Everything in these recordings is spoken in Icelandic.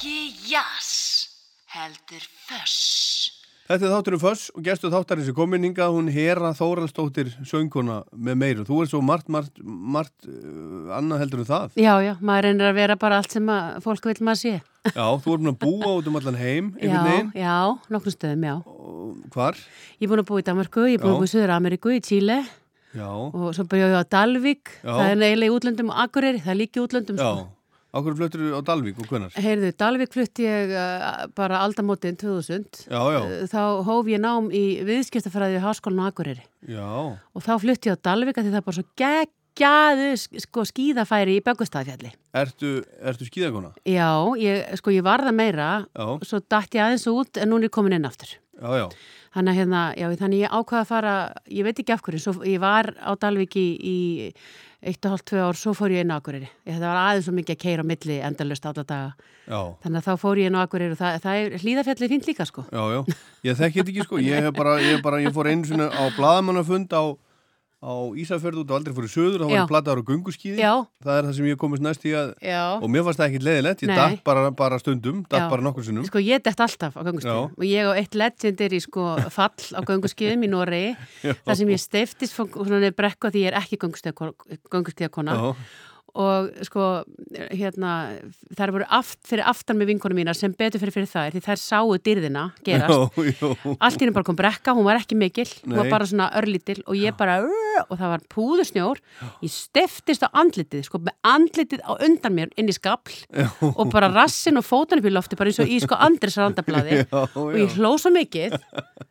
Ekki jás, heldur föss. Þetta er þátturinn Föss og gestu þáttarins er komin hingað hún Hera Þóraldsdóttir söngkona með meiru. Þú er svo margt, margt, margt uh, annað heldur en það. Já, já, maður reynir að vera bara allt sem að fólk vil maður sé. Já, þú er búin að búa út um allan heim, Já, einhvern veginn. já, nokkrum stöðum, já. Og Hvar? Ég er búin að búa í Danmarku, ég er búin Já. að búa í Suður Ameríku, í Chile Já, og svo byrjaði ég á Dalvík, Já. það er eiginlega í útlöndum og Akureyri, það er líka í útlöndum. já. Sko. Ákveður fluttur á Dalvík og hvenar? Heyrðu, Dalvík flutti ég uh, bara aldamótin 2000. Já, já, Uh, Þá hóf ég nám í viðskiptafræði við Háskólan á Akureyri já, og þá flutti ég á Dalvík að því það er bara svo geggjaðu sko, skíðafæri í Böggustafjalli. Ertu, ertu skíðakona? Já, ég, sko ég var það meira Já, svo datt ég aðeins út en núna er ég komin inn aftur. já, já, Þannig hérna, já, þannig ég ákvaða að fara, ég veit ekki af hverju, svo ég var á Dalvík í, í eitt og hálft, tvö ár, svo fór ég inn á Akureyri. Þetta var aðeins svo mikið að keira á milli endalust alla daga. já, Þannig að þá fór ég inn á Akureyri og það, það er hlýðafjallið fínt líka, sko. já, já. Ég þekki þetta ekki sko, ég bara, ég, bara, ég fór einu svona á bladamannafund á, á Ísafjörðu og aldrei fór í söður, þá var ég plataður á gunguskíði. Það er það sem ég komist næst í að, já. og mér fannst það ekkit leðilegt, ég datt bara, bara stundum, datt Já. bara nokkur sinnum. Sko ég dett alltaf á gönguskíðum. Og ég á eitt legendir í sko fall á gönguskíðum í Noregi. Þar sem ég steiftist frá brekku því ég er ekki gönguskíðakona. Já, og sko hérna þær voru aft, fyrir aftan með vinkonum mínar sem betur fyrir fyrir það því þær sáu dyrðina gerast. Já, já, allt í henni bara kom brekka, hún var ekki mikil hún var Nei. bara svona örlítil og ég bara og það var púðusnjór ég steftist á andlitið, sko með andlitið á undan mér inn í skapl og bara rassin og fótan upp í lofti bara eins og í sko Andris randablaði. Já, og ég hló svo mikið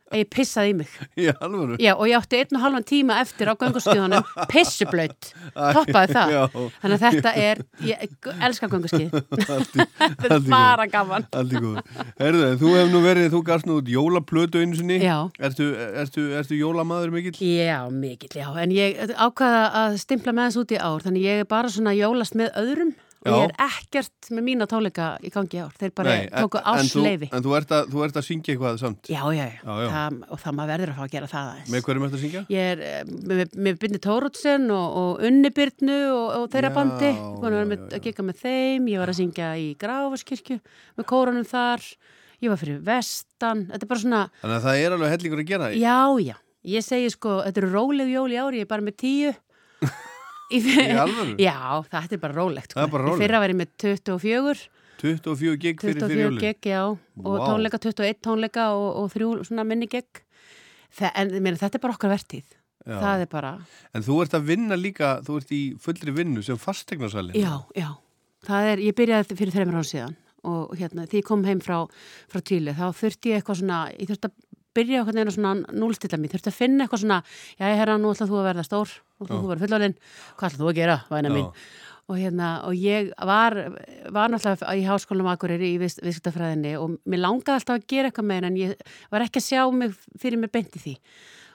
að ég pissaði í mig. Já. Já, og ég átti einn og halvan tíma eftir á gönguskíðunum pissublaut, toppaði það. Já. Þannig að þetta er, ég elska gönguskíð Allt í- þetta er bara gaman. Herðu, þú hefur nú verið, þú gafst nú jólaplötu einu sinni. Já. Ertu, ertu, ertu jólamaður mikill? Já, mikill, já, en ég ákvaða að stimpla með þess út í ár, þannig ég er bara svona jólast með öðrum og ég er ekkert með mína tónleika í gangi ár, þeir bara tóku en, þú, ásleifi. en þú ert, að, þú ert að syngja eitthvað samt. Já, já, já, Já. Það, og það maður verður að fá að gera það aðeins. Með hverjum ert að syngja? Ég er eh, með, með Bindi Tórótsen og, og Unni Byrnu og, og þeirra Já, bandi. Ég var með, að gika með þeim, ég var að syngja í Gráfaskirkju með kórunum þar, ég var fyrir vestan, þetta er bara svona, Þannig að það er alveg hellingur að gera. já, já, ég segi sko, þetta eru róleg jól í ári, ég er bara með tíu. Í, Í alvöru? Já, þetta er bara rólegt. Það er bara rólegt. Í fyrra var ég með 24, 24 gig fyrir fyrir 24 jólin. gegg, já, og Vá. tónleika, 21 tónleika og, og þrjú svona minni. Þa, en meina, þetta er bara okkar vertíð. Já. Það er bara, En þú ert að vinna líka, þú ert í fullri vinnu sem fastegnarsali. Já, já. Það er, ég byrjaði fyrir þreymur án síðan og hérna, því ég kom heim frá, frá Tíli, þá þurfti ég eitthvað svona, ég þurfti að byrja okkur neina svona núlstilla mér, þurfti að finna eitthvað svona, já, herra, nú ætlað þú að verða stór, nú ætlað þú að verða fullorðinn, hvað ætlað þú að gera, væna mín? Og hérna, og ég var, var náttúrulega í háskólanum Akureyri í viðs- viðskiptafræðinni og mér langaði alltaf að gera eitthvað með en ég var ekki að sjá mig fyrir mig beint í því.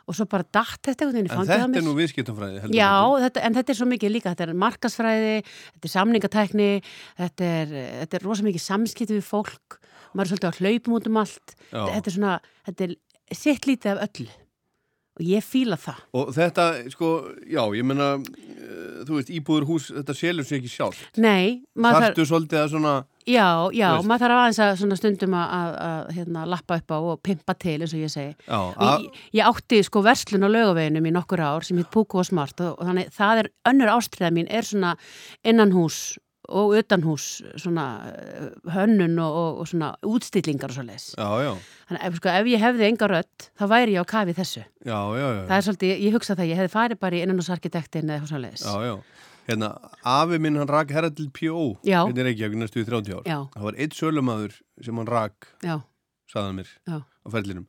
Og svo bara datt þetta einhvern veginn En á þetta er nú viðskiptumfræði, heldur Já, þetta, en þetta er svo mikið líka, þetta er markasfræði, þetta er samningatækni, þetta er, þetta er rosa mikið samskipti við fólk, maður er svolítið að hlaupum út um allt, Já. þetta er svona, þetta er sitt lítið af öllu og ég fíla það. Og þetta, sko, já, ég menna, þú veist, íbúður hús, þetta selur sér ekki sjálf. Nei, Þarftu svolítið að svona, já, já, maður þarf aðeins að svona stundum að, að, að hérna, lappa upp á og pimpa til eins og ég segi. já, Og Ég, ég átti sko verslun á laugaveginum í nokkur ár sem hitt Púku og Smart og, og þannig það er önnur ástriða mín er svona innanhús og utanhús svona eh, hönnun og, og, svona útstillingar og svo já, Þannig ef, sko, ef ég hefði enga rödd þá væri ég á kafi þessu. já, já, já. Það er svolítið, ég hugsa það, ég hefði farið bara í innanhúsarkitektin eða eitthvað svo já. Hérna, afi minn hann rak herra til P.O. Hérna er ekki, næstu í 30 ár. Það var eitt sölumæður sem hann rak, Já, sagðan mér, já, á ferlinum.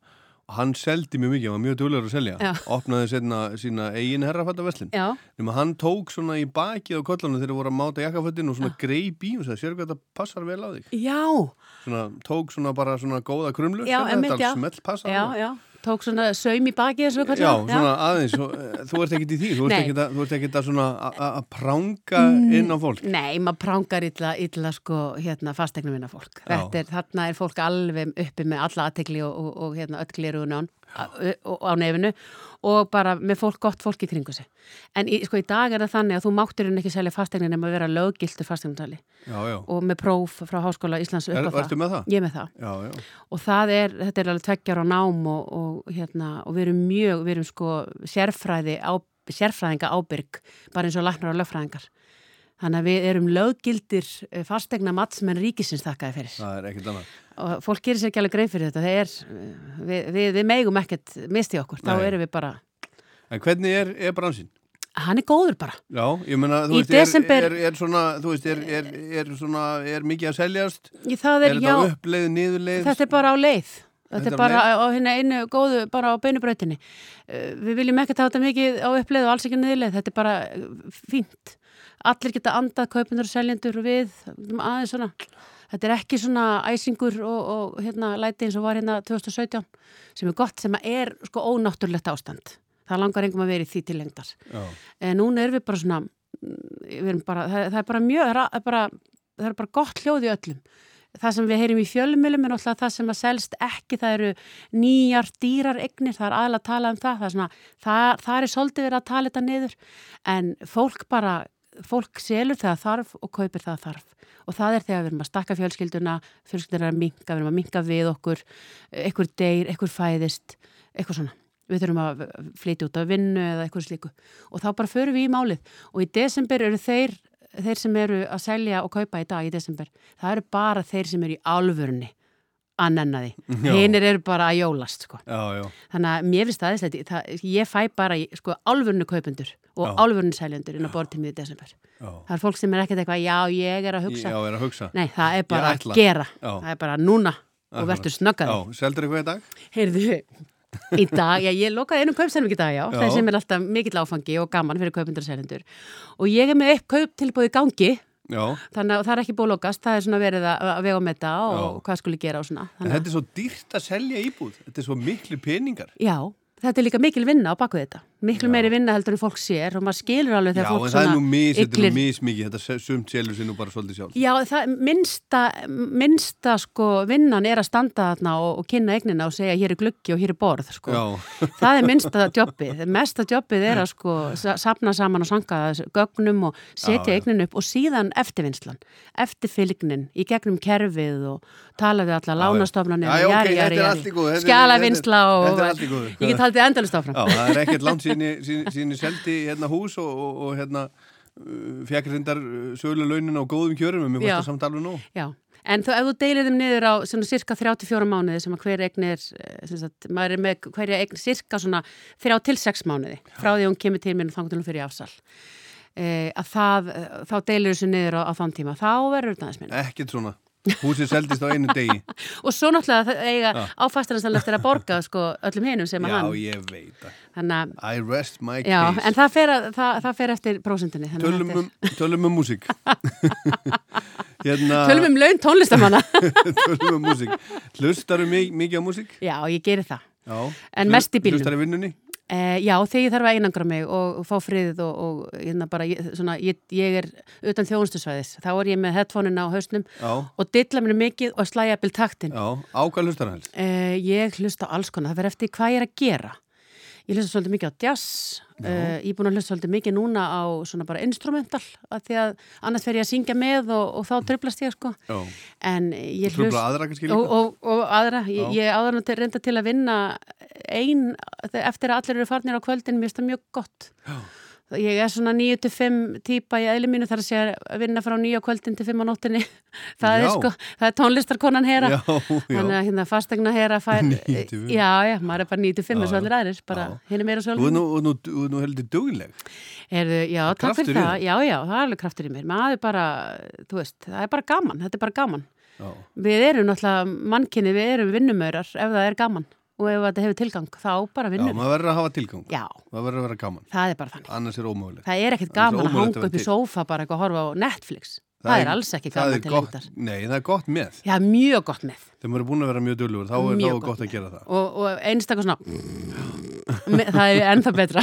Hann seldi mjög mikið, hann var mjög duglegur að selja. Já. Opnaði setna sína eigin herrafattaverslin. já, Nefnum hann tók svona í bakið á kollunum þegar voru að máta jakkafötin og svona greip í og sagði, sér hvað þetta passar vel á þig. já, Svona, tók svona bara svona góða krumlu. Já, þetta já. smelt passa. Tók svona saum í baki og Já, svona aðeins, eh, þú ert ekkit í því, þú ert ekkit að, að svona að- pranga inn á fólk. Nei, maður prángar illa, illa sko, hérna, fastegnum minna fólk. Já. Þetta er, þarna er fólk alveg uppi með alla aðtegli og, og, og hérna, öll glerugun án. Á, nefinu og bara með fólk, gott fólk í kringu sig. En í, sko, í dag er það þannig að þú máttir hún ekki selja fastegnin nema að vera Já, já. og með próf frá Háskóla Íslands upp á það. ertu með það? Ég er með það. Já, já. Og það er, þetta er alveg tveggjar á nám og, og, hérna, og við erum mjög, við erum sko sérfræði, á, sérfræðinga ábyrg, bara eins og læknar og lögfræðingar. Þannig að við erum löggildir eh, fastegna matsmenn ríkisins þakkaði fyrir. Það er ekkert annað. Og fólk gerir sér ekki alveg greið fyrir þetta. Er, eh, við, við, við megum ekkert misti okkur. Þá Nei. erum við bara, En hvernig er, er bransinn? hann er góður bara. Já, ég meina, þú veist, desember- er, er, er svona, þú veist, er, er, er svona, er mikið að seljast? Það Er, er, þetta já, uppleið, niðurleið? þetta er bara á leið. Þetta er bara á hérna einu góðu, bara á beinubrautinni. Eh, Við viljum hafa þetta mikið á uppleið og alls ekki niðurleið. Þetta er bara fínt. Allir geta andað kaupundur og seljendur við aðeins svona. Þetta er ekki svona æsingur og, og hérna læti eins og var hérna 2017 sem er gott sem er sko ónáttúrulegt ástand. Það langar engum að vera í því til lengdar. En núna erum við bara svona, mm, við bara, það, það er bara mjög, það er bara, það er bara gott hljóð í öllum. Það sem við heyrim í fjölmjölum er náttúrulega það sem að selst ekki, það eru nýjar dýrar eignir, það er aðlega að tala um það, það er svona, það, það er svolítið verið að tala þetta niður, en fólk bara, fólk selur þegar þarf og kaupir það þarf. Og það er þegar við erum að stakka fjölskylduna, fjölskylduna er að minka, við erum að minka við okkur, ekkur deyr, ekkur fæðist, eitthvað svona. Við þurfum að flytja út af vinnu eða eitthvað slíku. Og þá bara förum við í málið. Og í desember eru þeir, þeir sem eru að selja og kaupa í dag í desember, það eru bara þeir sem eru í álfurni að nenna því. Hinnir eru bara að jólast, sko. já, já. Þannig að mér finnst það, ég fæ bara sko, álfurnu kaupendur og Já. álfurnu seljendur inn á borðtímið í desember. já. Það er fólk sem er ekkert eitthvað, já, ég er að hugsa. Já, er að hugsa. Nei, það er bara að ætla. gera. Það er bara núna og Akkurat. verður snöggaði. Seldur eitthvað í dag? Heyrðu, í dag, ég lokaði einum kaupstælum í dag, já, það sem er alltaf mikill áfangi og gaman fyrir kaupendur og seljendur. Og ég er með eitt kauptilbúið gangi, Já. þannig að það er ekki búið að lokast, það er svona verið að, vega með þetta og Já. hvað skuli gera og svona. Þannig, þetta er svo dýrt að selja íbúð. Þetta er svo miklu peningar. já, þetta er líka mikil vinna á baku þetta. Miklu Já. meiri vinna heldur en fólk sér og maður skilur alveg Já, þegar fólk en það er nú mis, þetta er nú mismikið. Þetta sumt selur sér nú bara svolítið sjálf. Já, það, minnsta, minnsta sko vinnan er að standa þarna og, og kynna eignina og segja hér er gluggi og hér er borð sko. Já, Það er minnsta jobbið. Mesta jobbið er að sko sa- safna saman og sanga gögnum og setja Já, já. eignin upp og síðan eftirvinnslan, eftirfylgnin í gegnum kerfið og tala við alla lánastofnanir Já, já, í góðu. Þetta er- skjalavinnsla og ég get haldið endalist áfram. Já, það er ekkert langt síni, seldi hérna hús og, og, og hérna uh, fekk reyndar sögulega launin á góðum kjörum en mér Já. fannst það samt alveg nóg. Já, en þú, ef þú deilir þeim niður á svona cirka 34 mánuði sem að hver eign er, eh, sem sagt, maður er með hverja eign cirka svona 3 til 6 mánuði frá því hún kemur til mér og hún fyrir afsal. Eh, að það, eh, þá deilir þessu niður á, á þann tíma, þá verður þetta aðeins minna. Ekkert svona. Húsið seldist á einu degi. Og svo náttúrulega eiga Já. áfæstarnastan eftir að borga sko öllum hinum sem að Já, hann. ég veit að, I rest my já, case. en það fer, að, það, það fer eftir prósentinni. þannig að Tölum um, um músík. hérna, Tölum um laun tónlistamanna. tölum um músík. Hlustaru mikið á músík? já, ég geri það. Já. En mest í bílnum. Hlustaru vinnunni? Eh, já, þegar ég þarf að einangra mig og, fá friðið og, og hérna bara, ég, svona, ég, ég er utan þjónustusvæðis, þá er ég með headphone-in á hausnum Já. og dilla mér mikið og slæja bil taktin. Já. Á hvað hlustar helst? Eh, ég hlusta alls konar, það verður eftir hvað ég er að gera. Ég hlusta svolítið mikið á jazz, uh, ég er búin að hlusta svolítið mikið núna á svona bara instrumental, að því að annars fer ég að syngja með og, og þá tröflast ég sko. Já. En ég Trubla aðra kannski líka? og, og, og aðra, ég, Já. ég áður nú til- reynda til að vinna ein, eftir að allir eru farnir á kvöldin, mér finnst það mjög gott Já. Ég er svona 9-5 típa í eðli mínu þar að segja að vinna frá 9 á kvöldin til 5 á nóttinni. Það er sko, það er tónlistarkonan hera. Já, já. þannig að hérna fastegna hera fær, 9 til 5. já, já, maður er bara 9-5 Já, eins og allir aðrir, bara er meira er svo nú, nú, nú heldur dugleg. Erðu, já, takk fyrir það, já, já, það er alveg kraftur í mér. Maður er bara, þú veist, það er bara gaman þetta er bara gaman. Já. Við erum náttúrulega mannkinni, við erum vinnumaurar ef það er gaman og ef þetta hefur tilgang þá bara Já, vinnum. maður verður að hafa tilgang. Já, Það verður að vera gaman. það er bara þannig. Annars er ómögulegt. Það er ekkert Það er gaman að hanga upp í sófa bara eitthvað að horfa á Netflix. Það, er alls ekki það gaman er til gott, lengdar. Nei, það er gott með. Já, mjög gott með. Þegar maður er búin að vera mjög duglegur, þá er, er gott gott að með. gera það. Og, og einstaklega svona, Me- það er ennþá betra.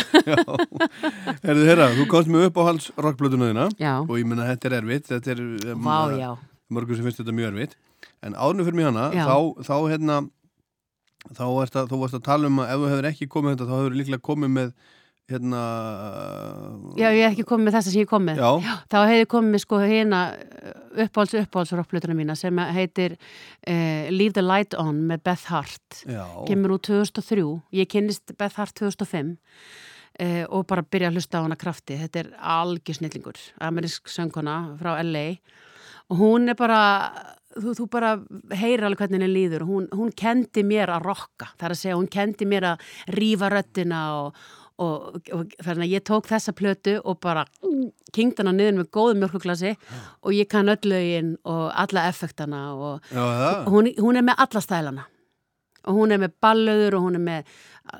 Herðu, herra, þú komst með upp á hals rockblötunaðina Já, þá, hérna, varst að, þú að tala um að ef þú hefur ekki komið þetta þá hefur líklega komið með hérna Já, ég hef ekki komið með þessa sem ég kom með. Já. Þá hef ég komið með sko hérna uppáhalds uppáhalds rockplötuna mína sem heitir uh, Leave the Light On með Beth Hart. já, Kemur úr 2003. Ég kynnist Beth Hart 2005 uh, og bara byrja að hlusta á hana krafti. Þetta er algjör snillingur. Amerisk söngkona frá LA og hún er bara þú, þú bara heyrir alveg hvernig henni líður. Hún, hún kendi mér að rokka það er að segja, hún kendi mér að rífa röttina og, og, og þannig að ég tók þessa plötu og bara kingd hana niður með góðu mjölkuglasi og ég kann öll lögin og alla effektana og það hún, hún er með alla stælana. Og hún er með ballöður og hún er með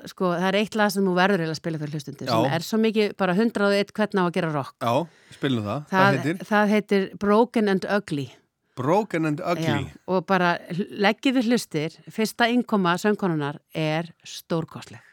sko, það er eitt lag sem þú verður að spila fyrir hlustundir sem er svo mikið, bara 101 hvernig á að gera rock. Já, spilum það, það, það, heitir? það heitir Broken and Ugly Broken and Ugly. Já, og bara leggið við hlustir. Fyrsta innkoma söngkonunar er stórkostleg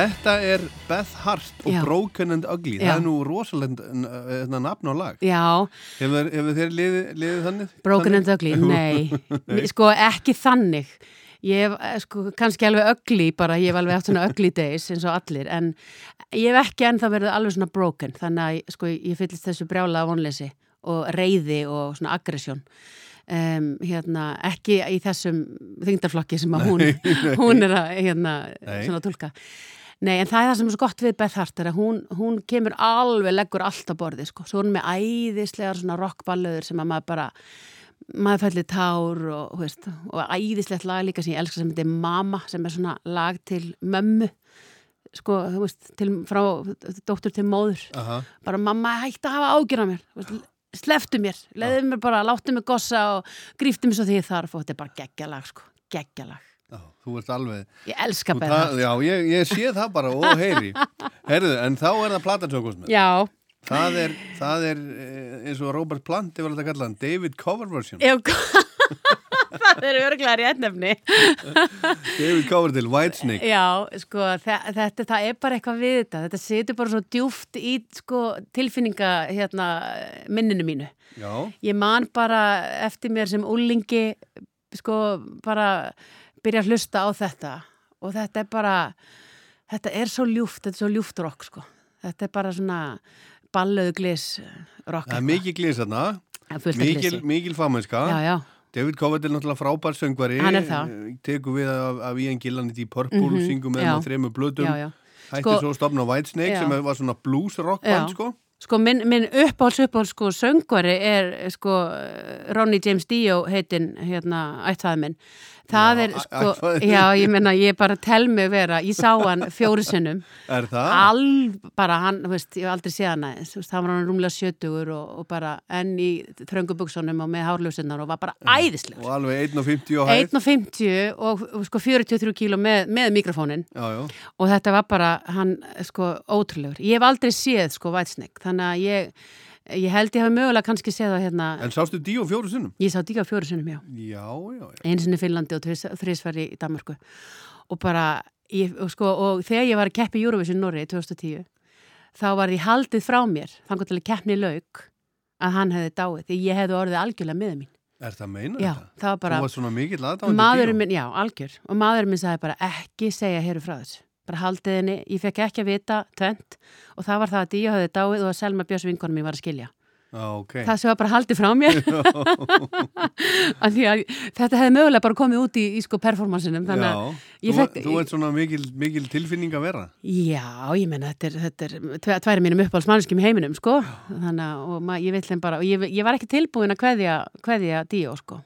Þetta er Beth Hart og Já. Broken and Ugly Já. Það er nú rosalega hérna, nafn á lag Já, Hefur, hefur þeir liðið, liðið þannig? Broken þannig? and Ugly, nei, Mér- sko ekki þannig ég hef eh, sko kannski alveg ugly bara, ég hef alveg haft svona ugly days eins og allir, en ég hef ekki ennþá verið alveg svona broken, þannig að sko ég fyllist þessu brjála vonleysi og reyði og svona aggression um, hérna, ekki í þessum þingdarflokki sem að hún, hún er að hérna, Nei. svona tólka Nei, en það er það sem er svo gott við Beth Hart er að hún, hún kemur alveg, leggur allt á borði, sko. Svo er hún með æðislegar svona rockballöður sem að maður bara, maður fællir tár og, veist, og æðislegt lag líka sem ég elska sem þetta er Mama sem er svona lag til mömmu sko, þú veist, til, frá dóttur til móður Aha. bara mamma hætti að hafa ágjur á mér veist, sleftu mér, leiðu mér bara láttu mig gossa og gríftu mig svo því þarf og þetta er bara geggjalag sko, geggjalag Já, þú ert alveg ég elska ta- Já, ég, ég sé það bara og heyri. Herðu, en þá er það platansökusmið já, það er, það er eh, eins og Robert Plant ég var alltaf að kalla hann, David Cover version. Ef, það er örglega rétt nefni. David Cover til Whitesnake. Já, sko, þe- þetta, það er bara eitthvað við þetta, þetta situr bara svo djúft í sko, tilfinninga hérna, minninu mínu. Já, Ég man bara eftir mér sem úlingi, sko, bara byrja að hlusta á þetta. Og þetta er bara, þetta er svo ljúft, þetta er svo ljúft rock, sko. Þetta er bara svona ballöðu glis rock. það er mikil glís þarna. Mikil, mikil já, David Coverdale náttúrulega frábær söngvari. Tekur við af, af Ian Gillan í Purple, Mhm, syngum með já, já. hætti Sko- svo stopna Whitesnake Já. sem var svona blues rock band sko Sko minn, minn uppáhalds uppáhalds sko söngvari er sko Ronny James Dio heitinn hérna ættfæð minn. Það Já, er sko, já ég menna ég bara tel mig vera, ég sá hann fjóru sinnum, Er það? all bara hann, þú veist, ég hef aldrei séð hann aðeins, þú veist, það var hann rúmlega sjötugur og, og bara enn í þröngu buksunum og með hárljósinnar og var bara æðislegur. Og alveg 1.50 á hæð 1.50 og, og sko 43 kíló með, með mikrofónin Já, já, og þetta var bara hann sko ótrúlegur. Ég hef aldrei séð sko Whitesnake þannig að ég, ég held ég hafi mögulega kannski séð það hérna, en sástu Dio fjóru sinnum? ég sá díka fjóru sinnum já, Já, já, já. Einu sinni í Finnlandi og þrísfæri í Danmarku og bara, ég, og sko og þegar ég var að keppi Eurovision Norri 2010 þá var því haldið frá mér þannig til að keppni lauk að hann hefði dáið því ég hefði orðið algjörlega með mín. Er það að meina já, þetta? það var bara Þú var svona mikill aðdáðandi minn, já, algjör. Og maðurinn minn sagði bara ekki segja hér frá þessu bara haldið henni, ég fekk ekki að vita tvent og það var það að Díu höfði dáið og að Selma Björns vinkonum mér var að skilja. Já, ok. Það sem var bara haldið frá mér. Þetta hefði mögulega bara komið út í, í sko performansinum ég þú, fekk- þú ert svona mikil, mikil tilfinning að vera. Já, ég menna þetta er, þetta er tve- tværi mínum uppáhaldsmannskjum í heiminum sko, þannig að og ma, ég vill þeim bara, og ég, ég var ekki tilbúin að kveðja Díu sko.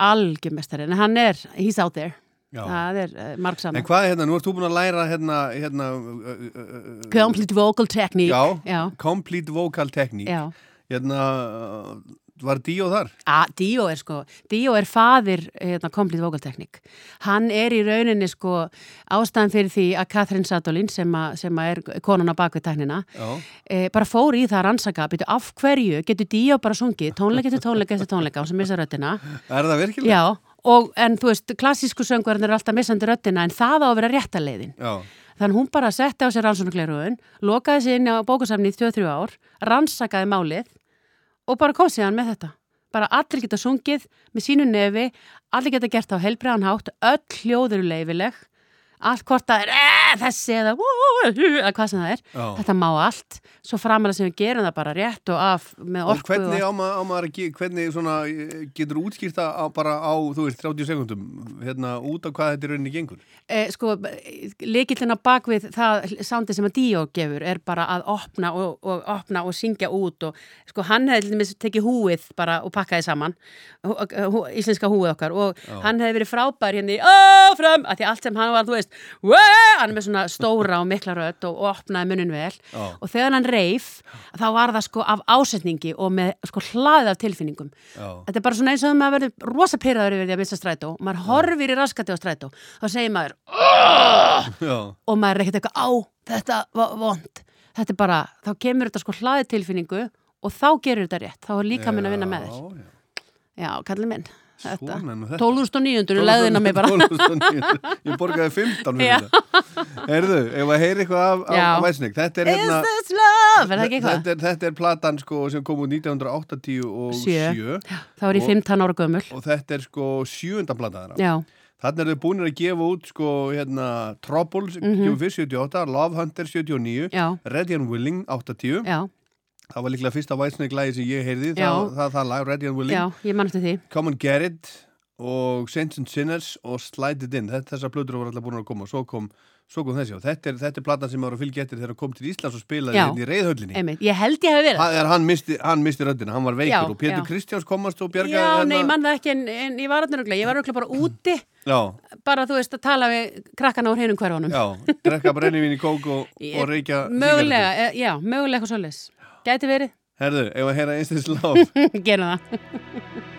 Algjörmestari, en hann er he's out there, Já. það er uh, margsaman En hvað er hérna, nú ert þú búin að læra hérna, hérna uh, uh, uh, Complete vocal technique Já, já, complete vocal technique já. Hérna, uh, var Dio þar? A, Dio er sko, Dio er faðir hérna, complete vocal technique hann er í rauninni sko ástæðan fyrir því að Catherine Sadolin sem, a, sem er konan á bakvið tæknina e, bara fór í það að rannsaka byrju, af hverju getur Dio bara sungið tónleika eftir tónleika eftir tónleika á sem missa röddina er það virkilega? já, og en þú veist, klassísku söngvarinn er alltaf missandi röddina en það á að vera rétta leiðin Já, Þannig hún bara setti á sér rannsóknarglerugun, lokaði sér inn á bókasafni í 2-3 ár, rannsakaði málið og bara kom síðan með þetta. Bara allir geta sungið með sínu nefi, allir geta gert á heilbreðan hátt, öll hljóð eru leifileg, allt hvort það er "Eh, þessi eða "Wú", eða hvað sem það er. já Þetta má allt, svo framalega sem við gerum það bara rétt og af með Og orku. hvernig á, ma á maður að ge- hvernig svona, eh, getur útskýrta á, bara á, þú veist, 30 sekundum hérna út á hvað þetta er rauninni gengur? eh, sko, líkillin á bakvið það sándi sem að Díó gefur er bara að opna og, og opna og syngja út og sko hann hefði til dæmis tekið húið bara og pakkaði saman hú, hú, íslenska húið okkar og hann hefði verið frábær hérna í áfram að því allt sem hann var, þú veist "Wah!" hann er með svona stóra og mikla rödd og, og opnaði munun vel Já. og þegar hann reif þá var það sko af ásetningi og með sko hlaðið af tilfinningum Já, Þetta er bara svona eins og maður verður rosa pyrraður yfir því að missa strætó. Maður horfir í raskati á strætó. Þá segir maður, og maður er ekkert eitthvað, á, þetta var vond. Þetta er bara, þá kemur þetta sko hlaðið tilfinningu og þá gerur þetta rétt. Þá er líka minn að vinna með þér. Já, kallið minn. Þetta. Svona er nú þetta. 12.900 leðina mig bara. 12.900. Ég borgaði 15 fyrir Já. þetta. Heyrðu, ef að heyri eitthvað af, Væsnik, þetta er hérna... Er? Þetta er, þetta er platan sko sem kom úr 1987 og Sjö. 7 Það var í Og- 15 ára gömul. og þetta er sko sjöunda plata þeirra. Já, Þannig er þau búinir að gefa út sko hérna Trouble sem kemur fyrst 78, Love Hunter 79, Mhm. já, Ready and Willing 80. já, Það var líklega fyrsta lagi sem ég heyrði, Já. það, það, það lag Ready and Willing. já, ég man eftir því. Come and Get It og Saints and Sinners og Slide It In. Þessar plötur voru alltaf búin að koma. Svo kom svo kom þessi og þetta er, þetta er platan sem var að fylgja eftir þegar hann kom til Íslands og spilaði hérna í reyðhöllinni ég held ég hef verið hann, hann misti, hann misti röddina, hann var veikur Já, og Pétur já. Kristjáns komast og bjargaði Já, nei, hérna- ég man það ekki en, en ég var öllur ég var öllur bara úti já, bara þú veist að tala við krakkana úr hinum hverfanum já, drekka brennivín í kók og, og reykja mögulega, e, já, mögulega eitthvað svoleiðis gæti verið, Herðu, ef að heyra einstins lág gerum það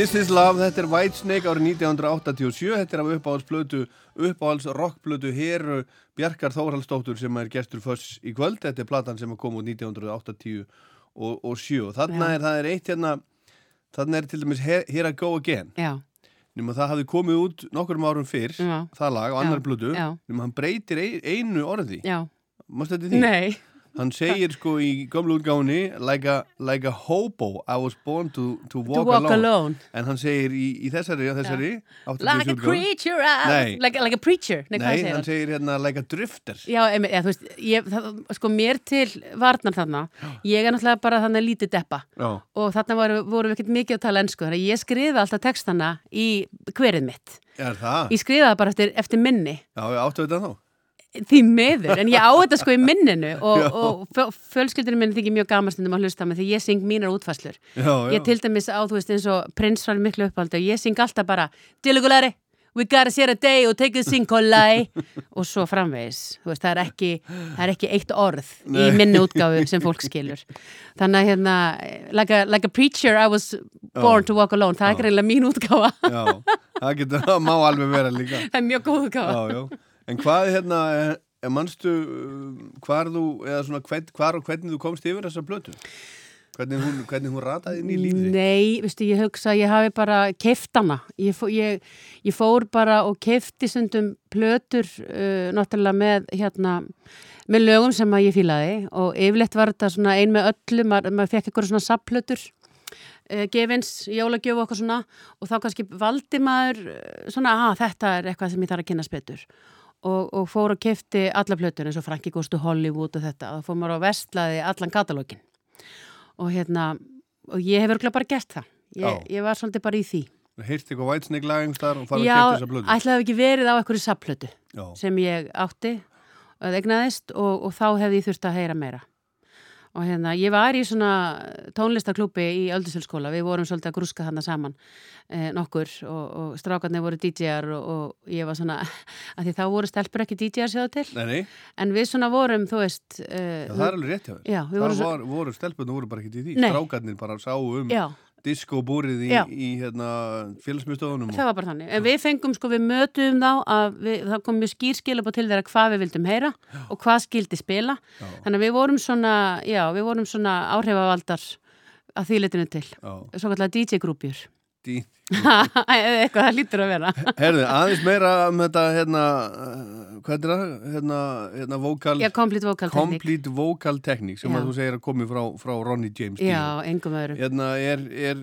dreaming? Is This Love, þetta er Whitesnake árið 1987, þetta er af uppáhaldsplötu, uppáhalds rockplötu Heru Bjarkar Þórhaldsdóttur sem er gestur föss í kvöld, þetta er platan sem kom út 1980 og, og 7 og þarna Já. er, það er eitt hérna, þarna er til dæmis Here Here I Go Again, nema það hafði komið út nokkurum árum fyrr, Já. það lag á annar já. nema hann breytir ein, einu orði, mást þetta því? nei Hann segir sko í gömlu útgáfunni like a, like a hobo, I was born to, to, walk, to walk alone. alone, En hann segir í, í þessari, á þessari, 87 like a creature uh, like, like a preacher. Nei, Nei, segir hann segir hérna like a drifter. Já, emi, ja, veist, ég, það, sko mér til varnar þarna, ég er náttúrulega bara þannig lítið deppa. Já, og þarna voru, voru við ekkert mikið að tala ennsku þannig að ég skrifa alltaf textana í hverið mitt. Ég skrifa það bara eftir, eftir minni. Já, áttu þetta þá? Því miður, en ég á þetta sko í minninu og, og fjölskyldinu minn þykir mjög gamastundum að hlusta mig því ég syng mínar útfæslur Já, já. ég til dæmis á, þú veist, eins og prins var miklu uppáldi og ég syng alltaf bara Dilugulari, we gotta share a day og take a sing kolai og svo framvegis, þú veist, það er ekki það er ekki eitt orð í minni útgáfu sem fólk skilur. Þannig að hérna, like a, like a preacher I was born to walk alone, það er ekki reynilega mín útgáfa. Já, það getur, það má alveg vera líka. Það er mjög góð útgáfa. Já, já, en hvað hérna er, er manstu hvar þú, eða svona hvern, hvar og hvernig þú komst yfir þessa blötu? Hvernig hún, hvernig hún rataði inn í lífið? Nei, veistu, ég hugsa að ég hafi bara keift hana. Ég, ég, ég fór bara og keifti stundum plötur uh, náttúrulega með hérna með lögum sem ég fílaði og yfirleitt var þetta ein með öllu, maður, maður fekk eitthvað svona sapplötur uh, gefins, jólagjöf og eitthvað svona og þá kannski valdi maður svona að þetta er eitthvað sem ég þarf að kynast betur og, og fór og keifti alla plötur eins og Frankie Goes to Hollywood og þetta. Og fór maður og vestlaði allan katalógin og hérna og ég hef örgulega bara gert það. Ég, Já. ég var svolítið bara í því. Heyrst eitthvað vætsneik lagumstar og fara Já, að kemta þessa blötu? ætlaði hafi ekki verið á einhverju sapplötu Já, sem ég átti og, og þá hefði ég þurft að heyra meira og hérna, ég var í svona tónlistaklúpi í Öldusölskóla, við vorum svolítið að grúska hana saman eh, nokkur og, og strákarnir voru DJ-ar og, og ég var svona, að því þá voru stelpur ekki DJ-ar sjáðu til, nei, nei, en við svona vorum, þú veist eh, já, það er alveg rétt hjá þér. svo- var, voru stelpunni voru bara ekki Nei. Strákarnir bara sáu um já, diskobúrið í, Já. í hérna, félagsmyndstöðunum það var bara þannig, en við fengum sko, við mötuðum þá við, það kom mjög skýr skilabá til þeirra hvað við vildum heyra og hvað skildi spila. Já. þannig að við vorum svona, já, við vorum svona áhrifavaldar að því litinu til. Já, svo kallar DJ-grúpjur eða eitthvað það lítur að vera. Herðu, aðeins meira um þetta hérna, uh, hvað er það? Hérna, hérna vocal, já, complete vocal technique. complete vocal technique sem Já. að þú segir að komi frá, frá Ronnie James já, engum öðrum. Hérna, er, er,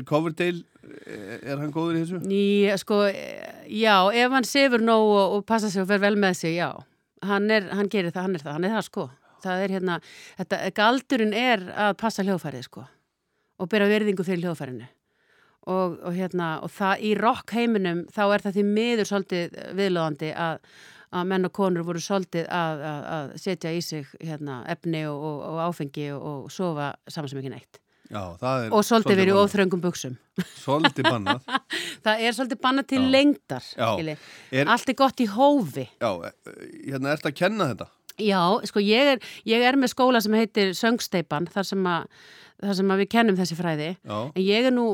er Coverdale er, er hann góður í þessu? Ný, sko, eh, já, ef hann sefur nóg og, og passa sig og fer vel með sig, já. Hann, er, hann gerir það, hann er það, hann er það sko. Það er hérna, þetta, galdurinn er að passa hljóðfærið sko og bera virðingu fyrir hljóðfærinu og, og hérna, og það í rock heiminum þá er það því miður svolítið viðlóðandi að, að menn og konur voru svolítið að, að, að setja í sig hérna, efni og, og, áfengi og, og sofa saman sem ekki neitt. Já, er og svolítið verið óþröngum buksum Svolítið bannað. Það er svolítið bannað til Já. lengdar er, allt er gott í hófi. Já, eh, hérna ertu að kenna þetta? Já, sko ég er, ég er með skóla sem heitir Söngsteipan þar sem að, þar sem við kennum þessi fræði. Já, en ég er nú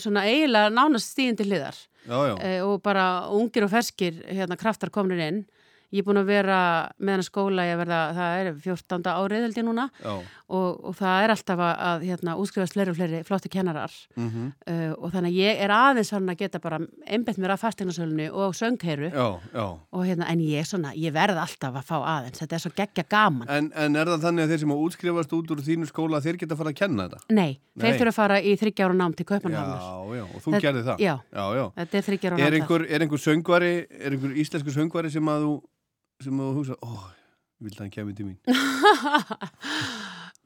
svona eiginlega nánast stíðin til hliðar. Já, já, e, og bara ungir og ferskir hérna kraftar komnir inn ég er búin að vera með hennar skóla ég verða, það er 14. árið held ég núna já. og, og það er alltaf að, að hérna, útskrifast fleiri og fleiri flotti kennarar Mm uh, og þannig að ég er aðeins hann að geta bara einbett mér að fasteignarsölunni og söngheiru Já, já. og hérna, en ég svona, ég verð alltaf að fá aðeins þetta er svo geggja gaman En, en er það þannig að þeir sem að útskrifast út úr þínu skóla þeir geta að fara að kenna þetta? Nei, þeir Nei. þurfa að fara í þryggjára nám til Já, Kaupanhánar. já, og það? sem þú, hugsa, ó, ég vildi að hann kemur til mín?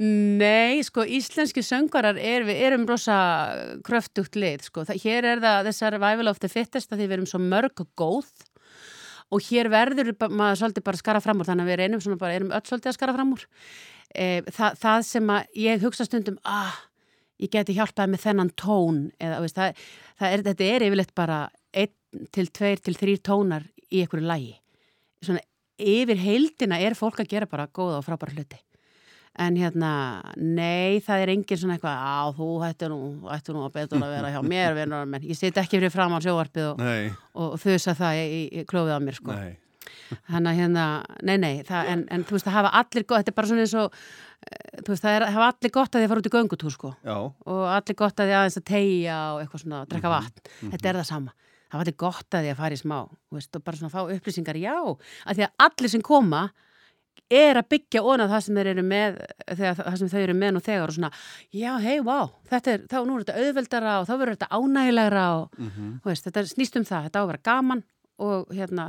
Nei, sko, íslenski söngvarar er, við erum rosa kröftugt lið, sko. Það, hér er það þessar Vival of the Fittest að því við erum svo mörg og góð og hér verður maður svolítið bara skara fram úr þannig að við erum svona bara, erum öll svolítið að skara fram úr. E, það, það sem að ég hugsa stundum, ah, ég geti hjálpað með þennan tón eða, veist, það, það er, þetta er yfirleitt bara einn til tveir til þrýr tónar í einhverju lægi. Svona yfir heildina er fólk að gera bara góða og frábæra hluti. En hérna, nei, það er engin svona eitthvað, á, þú ættu nú, ættu nú að betur að vera hjá mér, vinnur, menn ég sit ekki fyrir fram á sjóvarpið og, og, og þusa það í, í, klófið á mér, sko. Þannig að hérna, nei, nei, það, en, en þú veist, það hafa allir gott, þetta er bara svona eins og, eh, veist, það er, hafa allir gott að að fara út í göngutúr, sko. Og allir gott að því aðeins að tegja og eitthvað svona, drekka Mhm, vatn. Þetta er það sama. Það var allir gott að því að fara í smá, veist, og bara svona fá upplýsingar, já, að því að allir sem koma er að byggja ónað það sem þeir eru með þegar það sem þau eru með nú þegar og svona, já, hei, vá, þetta er þá nú er þetta auðveldara og þá verður þetta ánægilegra og, mhm, þú veist, þetta snýst um það þetta á að vera gaman og hérna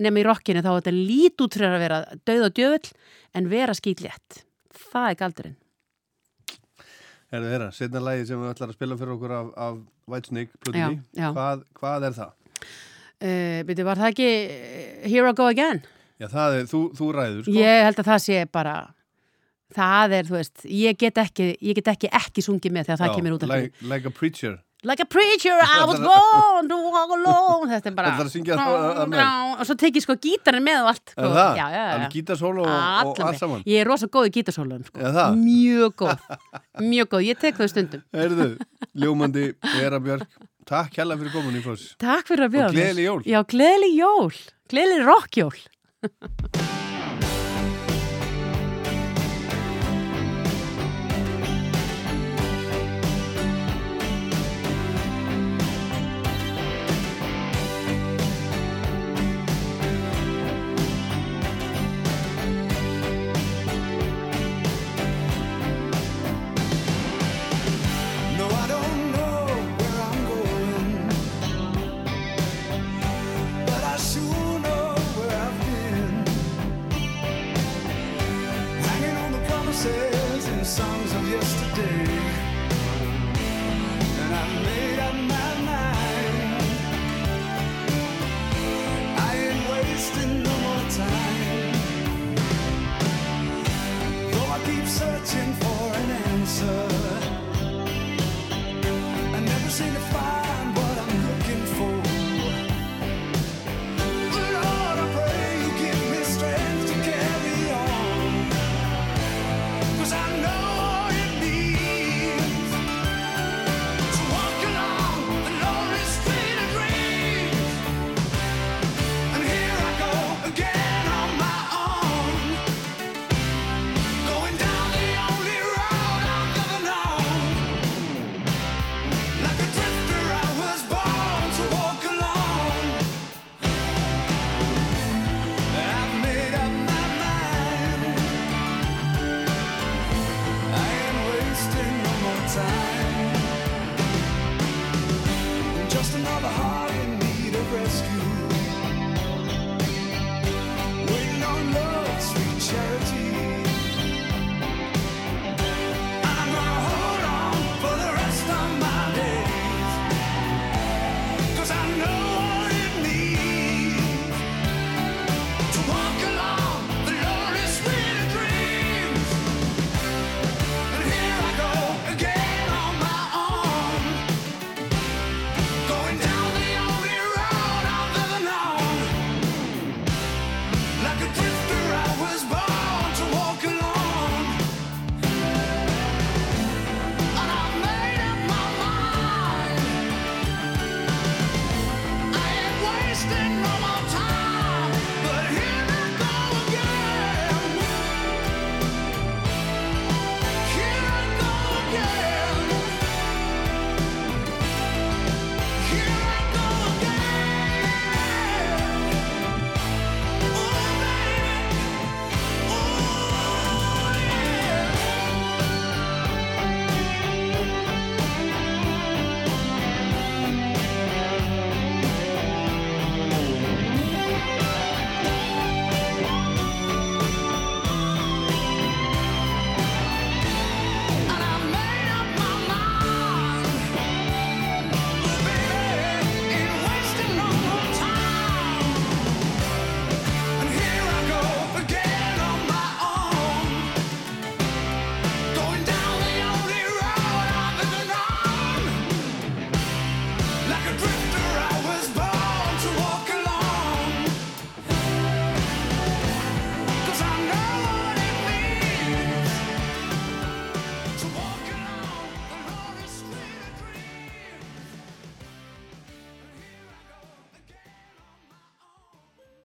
nema í rockinu þá á þetta lít út fyrir að vera döð og djöfull en vera skýtlétt það er galdurinn herðu þeirra, setna lagi sem við ætlar að spila fyrir okkur af, af Whitesnake já. Hvað, hvað er það? uh, byrju, var það ekki eh, Here I Go Again? Já, það er, þú, þú ræður, sko. Ég held að það sé bara það er, þú veist, ég get ekki ég get ekki ekki sungið með þegar það Já, kemur út af like, like a preacher. Like a preacher, I was born to walk alone Þetta er bara Ætlarðu að syngja það að mér? Og svo tekið sko gítarinn með og allt sko. Er það? Já, já, já Alveg gítarsólo og, allt saman. Ég er rosa góð í gítarsólun sko. Er það? Mjög góð Mjög góð, ég tek þau stundum Heyrðu, ljómandi, Vera Björk, takk hella fyrir komin í foss. Takk fyrir að bjóða Og gleðileg jól. Já, gleðileg jól Gleðileg rockjól songs of yesterday.